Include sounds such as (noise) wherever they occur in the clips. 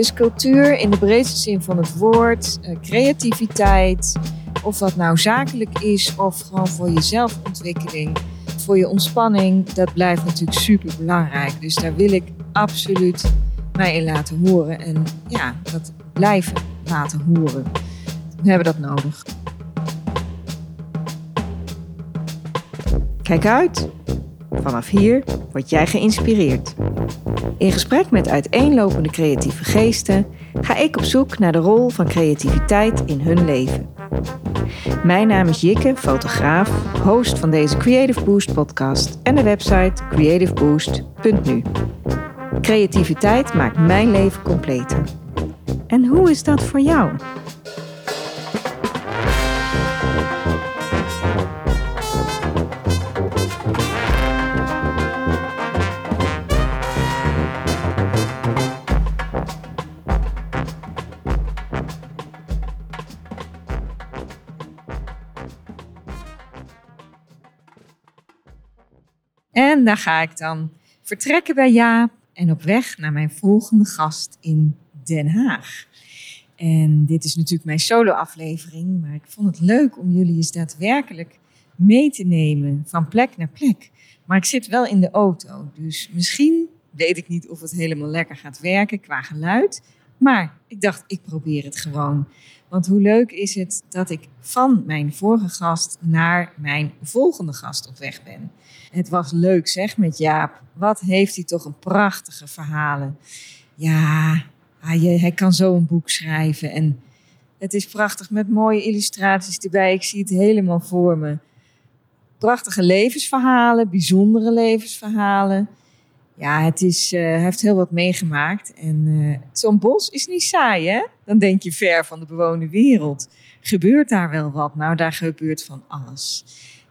Dus cultuur in de breedste zin van het woord, eh, creativiteit, of dat nou zakelijk is of gewoon voor je zelfontwikkeling, voor je ontspanning, dat blijft natuurlijk super belangrijk. Dus daar wil ik absoluut mij in laten horen en ja, dat blijven laten horen. We hebben dat nodig. Kijk uit. Vanaf hier word jij geïnspireerd. In gesprek met uiteenlopende creatieve geesten ga ik op zoek naar de rol van creativiteit in hun leven. Mijn naam is Jikke, fotograaf, host van deze Creative Boost podcast en de website creativeboost.nu. Creativiteit maakt mijn leven completer. En hoe is dat voor jou? En daar ga ik dan vertrekken bij Jaap en op weg naar mijn volgende gast in Den Haag. En dit is natuurlijk mijn solo-aflevering, maar ik vond het leuk om jullie eens daadwerkelijk mee te nemen van plek naar plek. Maar ik zit wel in de auto, dus misschien weet ik niet of het helemaal lekker gaat werken qua geluid. Maar ik dacht, ik probeer het gewoon. Want hoe leuk is het dat ik van mijn vorige gast naar mijn volgende gast op weg ben. Het was leuk zeg met Jaap. Wat heeft hij toch een prachtige verhalen. Ja, hij, hij kan zo een boek schrijven. En het is prachtig met mooie illustraties erbij. Ik zie het helemaal voor me. Prachtige levensverhalen, bijzondere levensverhalen. Ja, het is, hij heeft heel wat meegemaakt. En uh, zo'n bos is niet saai, hè? Dan denk je ver van de bewoonde wereld. Gebeurt daar wel wat? Nou, daar gebeurt van alles.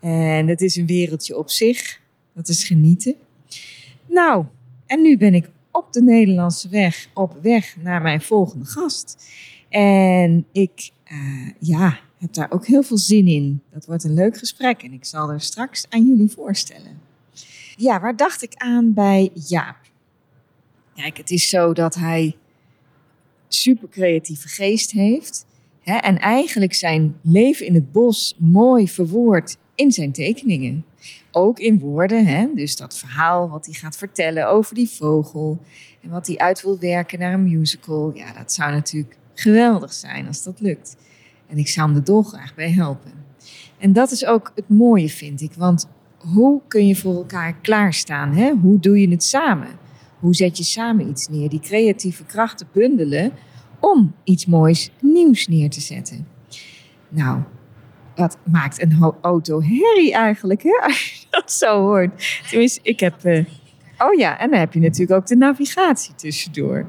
En het is een wereldje op zich. Dat is genieten. Nou, en nu ben ik op de Nederlandse weg, op weg naar mijn volgende gast. En ik, uh, ja, heb daar ook heel veel zin in. Dat wordt een leuk gesprek en ik zal er straks aan jullie voorstellen. Ja, waar dacht ik aan bij Jaap? Kijk, het is zo dat hij super creatieve geest heeft. Hè, en eigenlijk zijn leven in het bos mooi verwoord in zijn tekeningen. Ook in woorden, hè? dus dat verhaal wat hij gaat vertellen over die vogel en wat hij uit wil werken naar een musical. Ja, dat zou natuurlijk geweldig zijn als dat lukt. En ik zou hem er dolgraag bij helpen. En dat is ook het mooie, vind ik. Want hoe kun je voor elkaar klaarstaan? Hè? Hoe doe je het samen? Hoe zet je samen iets neer? Die creatieve krachten bundelen om iets moois nieuws neer te zetten. Nou, dat maakt een auto herrie eigenlijk, hè? (laughs) als je dat zo hoort. Tenminste, ik heb... Uh... Oh ja, en dan heb je natuurlijk ook de navigatie tussendoor.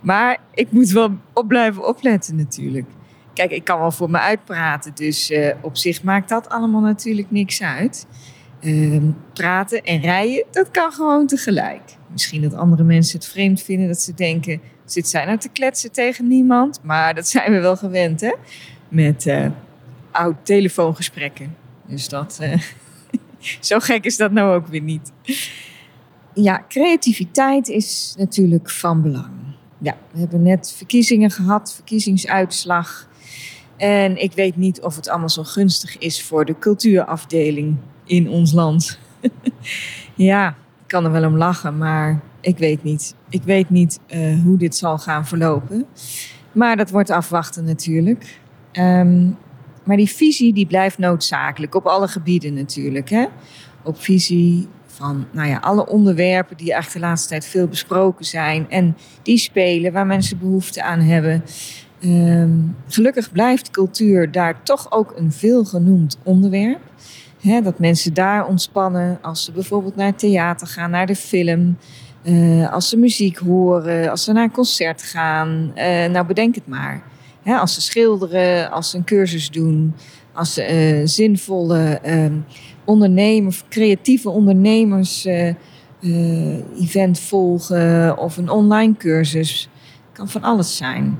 Maar ik moet wel op blijven opletten natuurlijk. Kijk, ik kan wel voor me uitpraten, dus uh, op zich maakt dat allemaal natuurlijk niks uit. Uh, praten en rijden, dat kan gewoon tegelijk. Misschien dat andere mensen het vreemd vinden, dat ze denken... zit zij nou te kletsen tegen niemand? Maar dat zijn we wel gewend, hè? Met uh, oud telefoongesprekken. Dus dat, uh, (laughs) zo gek is dat nou ook weer niet. Ja, creativiteit is natuurlijk van belang. Ja, we hebben net verkiezingen gehad, verkiezingsuitslag. En ik weet niet of het allemaal zo gunstig is voor de cultuurafdeling in ons land. (laughs) ja, ik kan er wel om lachen, maar ik weet niet. Ik weet niet uh, hoe dit zal gaan verlopen. Maar dat wordt afwachten natuurlijk. Um, maar die visie die blijft noodzakelijk op alle gebieden natuurlijk. Hè? Op visie van nou ja, alle onderwerpen die eigenlijk de laatste tijd veel besproken zijn. En die spelen waar mensen behoefte aan hebben. Um, gelukkig blijft cultuur daar toch ook een veelgenoemd onderwerp. Dat mensen daar ontspannen als ze bijvoorbeeld naar het theater gaan, naar de film. Uh, als ze muziek horen, als ze naar een concert gaan. Uh, nou, bedenk het maar als ze schilderen, als ze een cursus doen, als ze uh, zinvolle uh, ondernemers, creatieve ondernemers event volgen of een online cursus. Kan van alles zijn.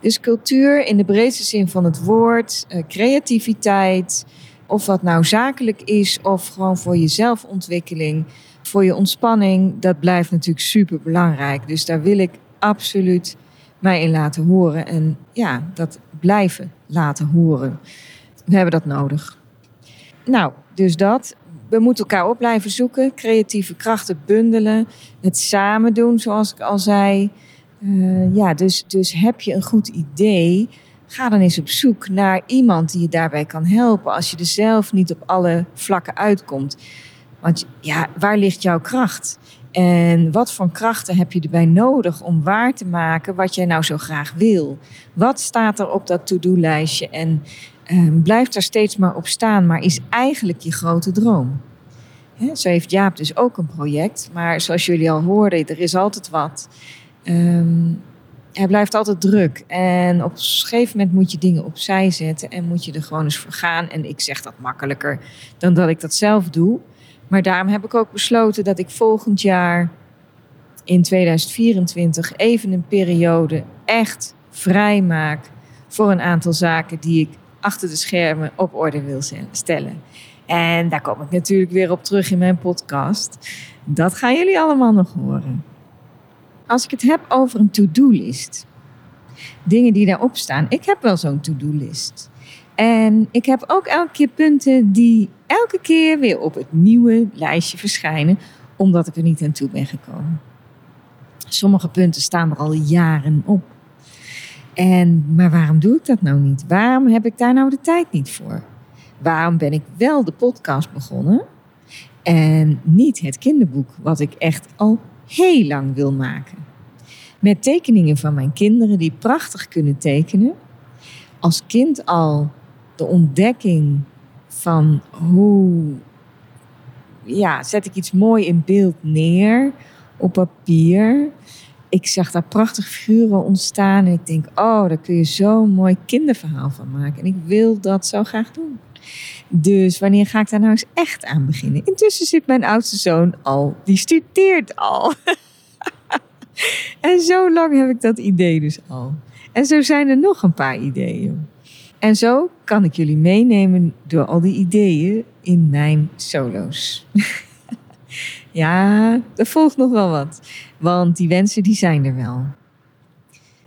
Dus cultuur in de breedste zin van het woord, creativiteit, of wat nou zakelijk is of gewoon voor je zelfontwikkeling, voor je ontspanning, dat blijft natuurlijk super belangrijk. Dus daar wil ik absoluut mij in laten horen. En ja, dat blijven laten horen. We hebben dat nodig. Nou, dus dat. We moeten elkaar op blijven zoeken, creatieve krachten bundelen, het samen doen, zoals ik al zei. Uh, ja, dus, dus heb je een goed idee, ga dan eens op zoek naar iemand die je daarbij kan helpen als je er zelf niet op alle vlakken uitkomt. Want ja, waar ligt jouw kracht? En wat voor krachten heb je erbij nodig om waar te maken wat jij nou zo graag wil? Wat staat er op dat to-do-lijstje? En um, blijf daar steeds maar op staan, maar is eigenlijk je grote droom? He, zo heeft Jaap dus ook een project, maar zoals jullie al hoorden, er is altijd wat. Um, hij blijft altijd druk. En op een gegeven moment moet je dingen opzij zetten en moet je er gewoon eens voor gaan. En ik zeg dat makkelijker dan dat ik dat zelf doe. Maar daarom heb ik ook besloten dat ik volgend jaar in 2024 even een periode echt vrij maak voor een aantal zaken die ik achter de schermen op orde wil stellen. En daar kom ik natuurlijk weer op terug in mijn podcast. Dat gaan jullie allemaal nog horen. Als ik het heb over een to-do-list, dingen die daarop staan. Ik heb wel zo'n to-do-list. En ik heb ook elke keer punten die elke keer weer op het nieuwe lijstje verschijnen, omdat ik er niet aan toe ben gekomen. Sommige punten staan er al jaren op. En, maar waarom doe ik dat nou niet? Waarom heb ik daar nou de tijd niet voor? Waarom ben ik wel de podcast begonnen en niet het kinderboek, wat ik echt al heel lang wil maken? Met tekeningen van mijn kinderen die prachtig kunnen tekenen. Als kind al de ontdekking van hoe ja, zet ik iets mooi in beeld neer op papier. Ik zag daar prachtige figuren ontstaan en ik denk, oh, daar kun je zo'n mooi kinderverhaal van maken. En ik wil dat zo graag doen. Dus wanneer ga ik daar nou eens echt aan beginnen? Intussen zit mijn oudste zoon al, die studeert al. (laughs) en zo lang heb ik dat idee dus al. En zo zijn er nog een paar ideeën. En zo kan ik jullie meenemen door al die ideeën in mijn solo's. (laughs) ja, er volgt nog wel wat. Want die wensen die zijn er wel.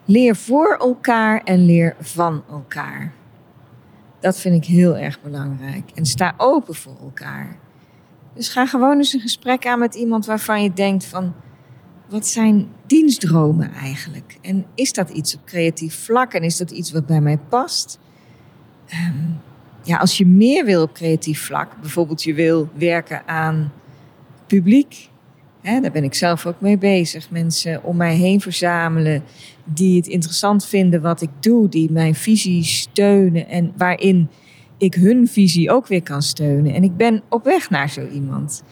Leer voor elkaar en leer van elkaar. Dat vind ik heel erg belangrijk. En sta open voor elkaar. Dus ga gewoon eens een gesprek aan met iemand waarvan je denkt van... Wat zijn dienstdromen eigenlijk? En is dat iets op creatief vlak? En is dat iets wat bij mij past? Ehm, ja, als je meer wil op creatief vlak, bijvoorbeeld je wil werken aan publiek, daar ben ik zelf ook mee bezig. Mensen om mij heen verzamelen die het interessant vinden wat ik doe, die mijn visie steunen en waarin ik hun visie ook weer kan steunen. En ik ben op weg naar zo iemand.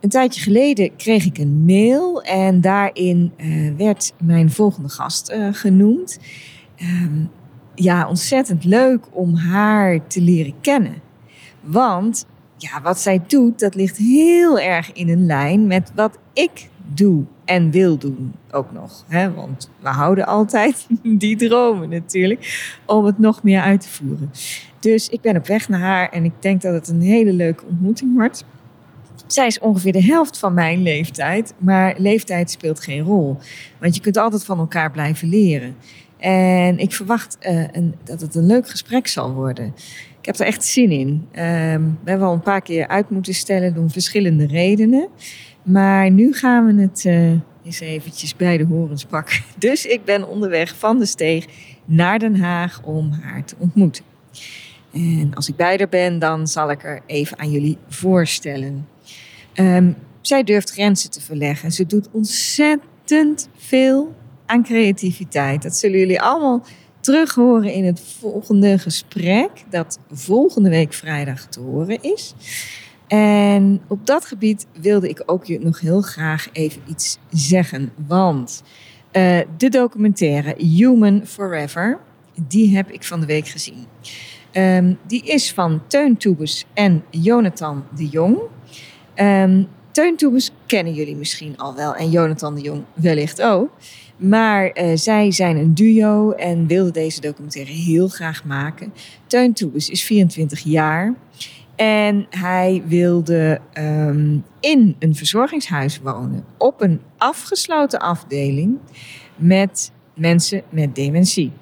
Een tijdje geleden kreeg ik een mail en daarin uh, werd mijn volgende gast uh, genoemd. Um, ja, ontzettend leuk om haar te leren kennen. Want ja, wat zij doet, dat ligt heel erg in een lijn met wat ik doe en wil doen ook nog. Hè? Want we houden altijd (laughs) die dromen natuurlijk om het nog meer uit te voeren. Dus ik ben op weg naar haar en ik denk dat het een hele leuke ontmoeting wordt. Zij is ongeveer de helft van mijn leeftijd, maar leeftijd speelt geen rol. Want je kunt altijd van elkaar blijven leren. En ik verwacht uh, een, dat het een leuk gesprek zal worden. Ik heb er echt zin in. Um, we hebben al een paar keer uit moeten stellen om verschillende redenen. Maar nu gaan we het uh, eens eventjes bij de horens pakken. (laughs) Dus ik ben onderweg van de steeg naar Den Haag om haar te ontmoeten. En als ik bij haar ben, dan zal ik er even aan jullie voorstellen. Um, zij durft grenzen te verleggen. Ze doet ontzettend veel aan creativiteit. Dat zullen jullie allemaal terug horen in het volgende gesprek, dat volgende week vrijdag te horen is. En op dat gebied wilde ik ook je nog heel graag even iets zeggen. Want uh, de documentaire Human Forever, die heb ik van de week gezien. Um, die is van Teun Toebes en Jonathan de Jong. Um, Teun Toebes kennen jullie misschien al wel en Jonathan de Jong wellicht ook. Maar uh, zij zijn een duo en wilden deze documentaire heel graag maken. Teun Toebes is 24 jaar. En hij wilde um, in een verzorgingshuis wonen. Op een afgesloten afdeling. Met mensen met dementie.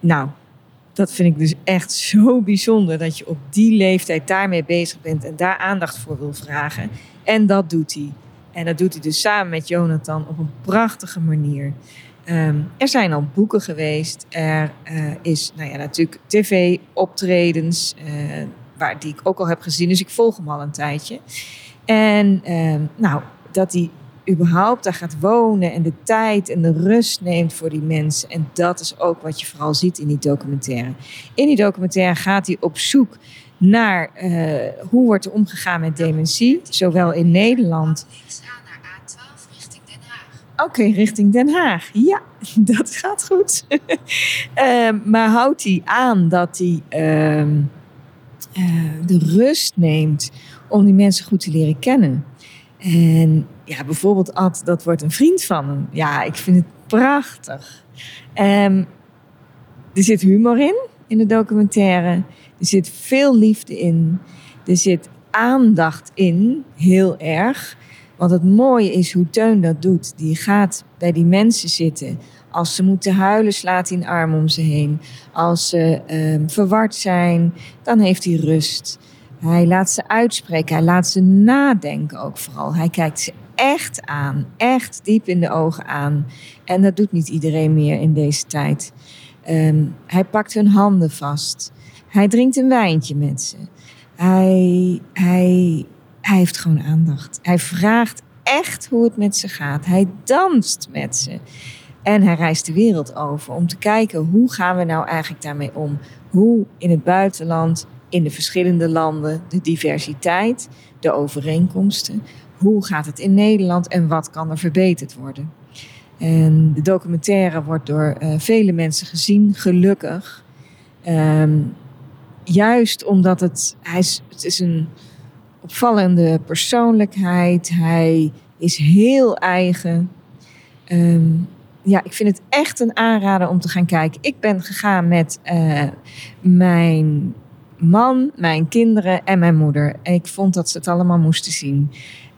Nou, dat vind ik dus echt zo bijzonder dat je op die leeftijd daarmee bezig bent en daar aandacht voor wil vragen. En dat doet hij. En dat doet hij dus samen met Jonathan op een prachtige manier. Ehm, er zijn al boeken geweest. Er uh, is nou ja, natuurlijk tv-optredens, uh, waar die ik ook al heb gezien. Dus ik volg hem al een tijdje. En uh, nou, dat hij überhaupt daar gaat wonen en de tijd en de rust neemt voor die mensen. En dat is ook wat je vooral ziet in die documentaire. In die documentaire gaat hij op zoek naar uh, hoe wordt er omgegaan met dementie, zowel in Nederland. Oké, okay, richting Den Haag. Ja, (laughs) dat gaat goed. uh, (laughs) maar houdt hij aan dat hij uh, de rust neemt om die mensen goed te leren kennen. En ja, bijvoorbeeld Ad, dat wordt een vriend van hem. Ja, ik vind het prachtig. Um, er zit humor in, in de documentaire. Er zit veel liefde in. Er zit aandacht in, heel erg. Want het mooie is hoe Teun dat doet. Die gaat bij die mensen zitten. Als ze moeten huilen, slaat hij een arm om ze heen. Als ze um, verward zijn, dan heeft hij rust. Hij laat ze uitspreken. Hij laat ze nadenken ook vooral. Hij kijkt ze echt aan. Echt diep in de ogen aan. En dat doet niet iedereen meer in deze tijd. Um, hij pakt hun handen vast. Hij drinkt een wijntje met ze. Hij, hij, hij heeft gewoon aandacht. Hij vraagt echt hoe het met ze gaat. Hij danst met ze. En hij reist de wereld over om te kijken hoe gaan we nou eigenlijk daarmee om. Hoe in het buitenland, in de verschillende landen, de diversiteit, de overeenkomsten. Hoe gaat het in Nederland en wat kan er verbeterd worden? En de documentaire wordt door uh, vele mensen gezien, gelukkig. Um, juist omdat het, hij is, het is een opvallende persoonlijkheid. Hij is heel eigen. Um, ja, ik vind het echt een aanrader om te gaan kijken. Ik ben gegaan met uh, mijn man, mijn kinderen en mijn moeder. Ik vond dat ze het allemaal moesten zien.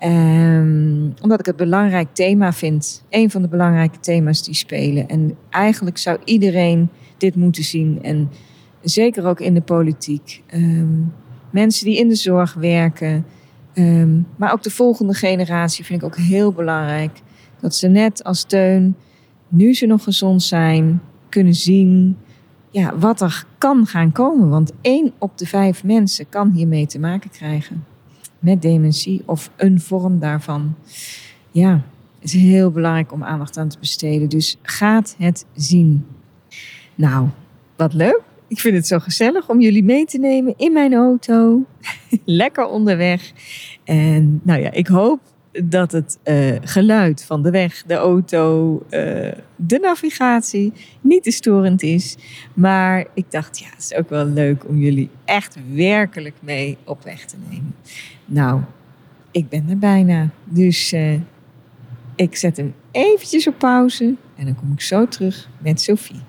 Um, omdat ik het belangrijk thema vind. Een van de belangrijke thema's die spelen. En eigenlijk zou iedereen dit moeten zien. En zeker ook in de politiek. Um, mensen die in de zorg werken. Um, maar ook de volgende generatie vind ik ook heel belangrijk. Dat ze net als steun, nu ze nog gezond zijn, kunnen zien ja, wat er kan gaan komen. Want één op de vijf mensen kan hiermee te maken krijgen. Met dementie of een vorm daarvan. Ja, het is heel belangrijk om aandacht aan te besteden. Dus gaat het zien. Nou, wat leuk. Ik vind het zo gezellig om jullie mee te nemen in mijn auto. (laughs) Lekker onderweg. En nou ja, ik hoop dat het uh, geluid van de weg, de auto, uh, de navigatie niet te storend is. Maar ik dacht, ja, het is ook wel leuk om jullie echt werkelijk mee op weg te nemen. Nou, ik ben er bijna. Dus uh, ik zet hem eventjes op pauze en dan kom ik zo terug met Sophie.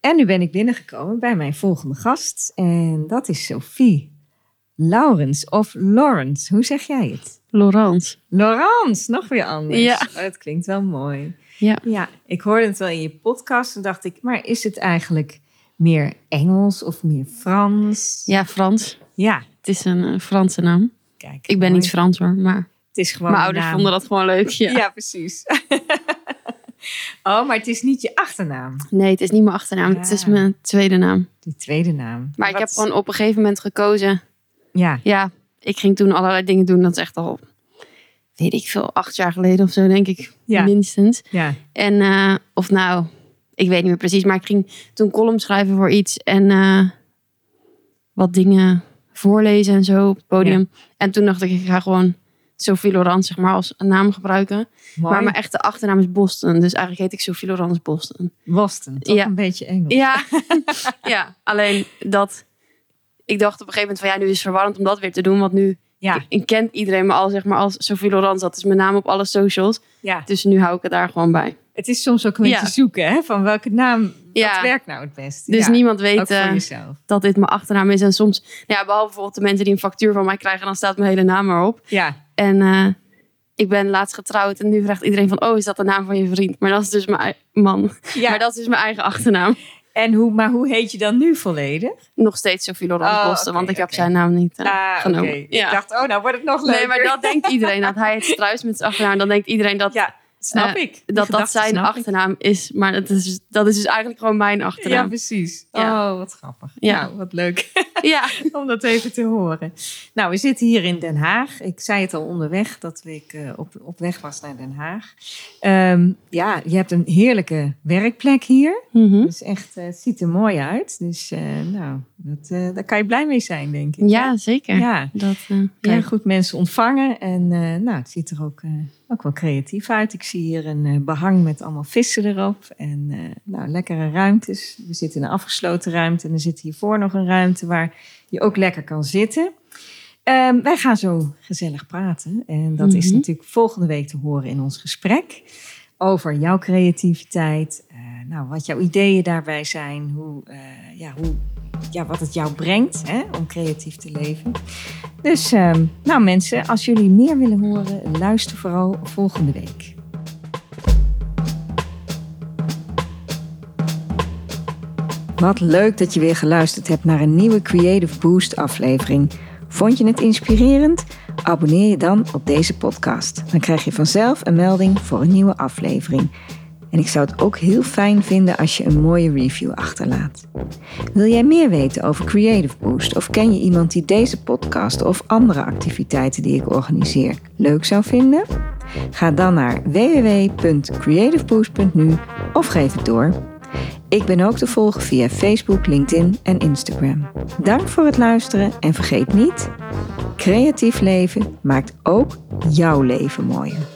En nu ben ik binnengekomen bij mijn volgende gast. En dat is Sophie Laurens of Lawrence. Hoe zeg jij het? Laurence. Laurence, nog weer anders. Ja. Oh, dat klinkt wel mooi. Ja. ja, ik hoorde het wel in je podcast en dacht ik, maar is het eigenlijk meer Engels of meer Frans? Ja, Frans. Ja. Het is een, een Franse naam. Kijk, Ik ben mooi. niet Frans hoor, maar Het is gewoon mijn ouders naam. vonden dat gewoon leuk. Ja. Ja, precies. (laughs) oh, maar het is niet je achternaam, Nee, het is niet mijn achternaam. Het is mijn tweede naam. die tweede naam. Maar ik heb gewoon op een gegeven moment gekozen. Ja, Ja, ik ging toen allerlei dingen doen. Dat is echt al, weet ik veel, acht jaar geleden of zo, denk ik. Ja. Minstens. ja, En, eh, of nou, ik weet niet meer precies. Maar ik ging toen column schrijven voor iets. En eh, wat dingen voorlezen en zo op het podium. En toen dacht ik, ik ga gewoon Sophie Laurent zeg maar als naam gebruiken. mooi. Maar mijn echte achternaam is Boston. Dus eigenlijk heet ik Sophie Laurent Boston. Boston, toch Ja. een beetje Engels. Ja, (laughs) ja, alleen dat... Ik dacht op een gegeven moment van ja, nu is het verwarrend om dat weer te doen. Want nu Ja, ik kent iedereen me al zeg maar als Sophie Laurent. Dat is mijn naam op alle socials. ja. Dus nu hou ik het daar gewoon bij. Het is soms ook een Ja. beetje zoeken, hè? Van welke naam, Ja. wat werkt nou het beste? Dus Ja, niemand weet eh, dat dit mijn achternaam is. En soms, nou ja, behalve bijvoorbeeld de mensen die een factuur van mij krijgen, dan staat mijn hele naam erop. Ja, En eh, ik ben laatst getrouwd en nu vraagt iedereen van, oh, is dat de naam van je vriend? Maar dat is dus mijn man. Ja. Maar dat is dus mijn eigen achternaam. En hoe, maar hoe heet je dan nu volledig? Nog steeds Sophie Laurence Oh, want ik heb zijn naam niet Ah, genomen. Ik Ja. dacht, oh, nou wordt het nog leuker. Nee, maar dat denkt iedereen. Dat hij het (laughs) Struis met zijn achternaam, dan denkt iedereen dat Ja, snap Eh, ik. Die dat, dat zijn ik. achternaam is. Maar dat is, dat is dus eigenlijk gewoon mijn Ja, achternaam. precies. Ja. Oh, wat grappig. Ja. Nou, wat leuk (laughs) (laughs) Ja, om dat even te horen. Nou, we zitten hier in Den Haag. Ik zei het al onderweg dat ik eh, op, op weg was naar Den Haag. Ehm, ja, je hebt een heerlijke werkplek hier. Mhm. Dus echt, eh, het ziet er mooi uit. Dus eh, nou, dat, daar kan je blij mee zijn, denk ik. ja zeker. Ja, Dat, kan ja. je goed mensen ontvangen. En nou, het ziet er ook, ook wel creatief uit. Ik zie hier een eh, behang met allemaal vissen erop. En nou, lekkere ruimtes. We zitten in een afgesloten ruimte. En er zit hiervoor nog een ruimte waar je ook lekker kan zitten. Ehm, wij gaan zo gezellig praten. En dat is Mhm. natuurlijk volgende week te horen in ons gesprek. Over jouw creativiteit. eh, nou, wat jouw ideeën daarbij zijn. Hoe, eh, ja, hoe, ja, wat het jou brengt hè, om creatief te leven. Dus, ehm, nou mensen, als jullie meer willen horen, luister vooral volgende week. Wat leuk dat je weer geluisterd hebt naar een nieuwe Creative Boost aflevering. Vond je het inspirerend? Abonneer je dan op deze podcast. Dan krijg je vanzelf een melding voor een nieuwe aflevering. En ik zou het ook heel fijn vinden als je een mooie review achterlaat. Wil jij meer weten over Creative Boost of ken je iemand die deze podcast of andere activiteiten die ik organiseer leuk zou vinden? Ga dan naar www.creativeboost.nu of geef het door. Ik ben ook te volgen via Facebook, LinkedIn en Instagram. Dank voor het luisteren en vergeet niet: creatief leven maakt ook jouw leven mooier.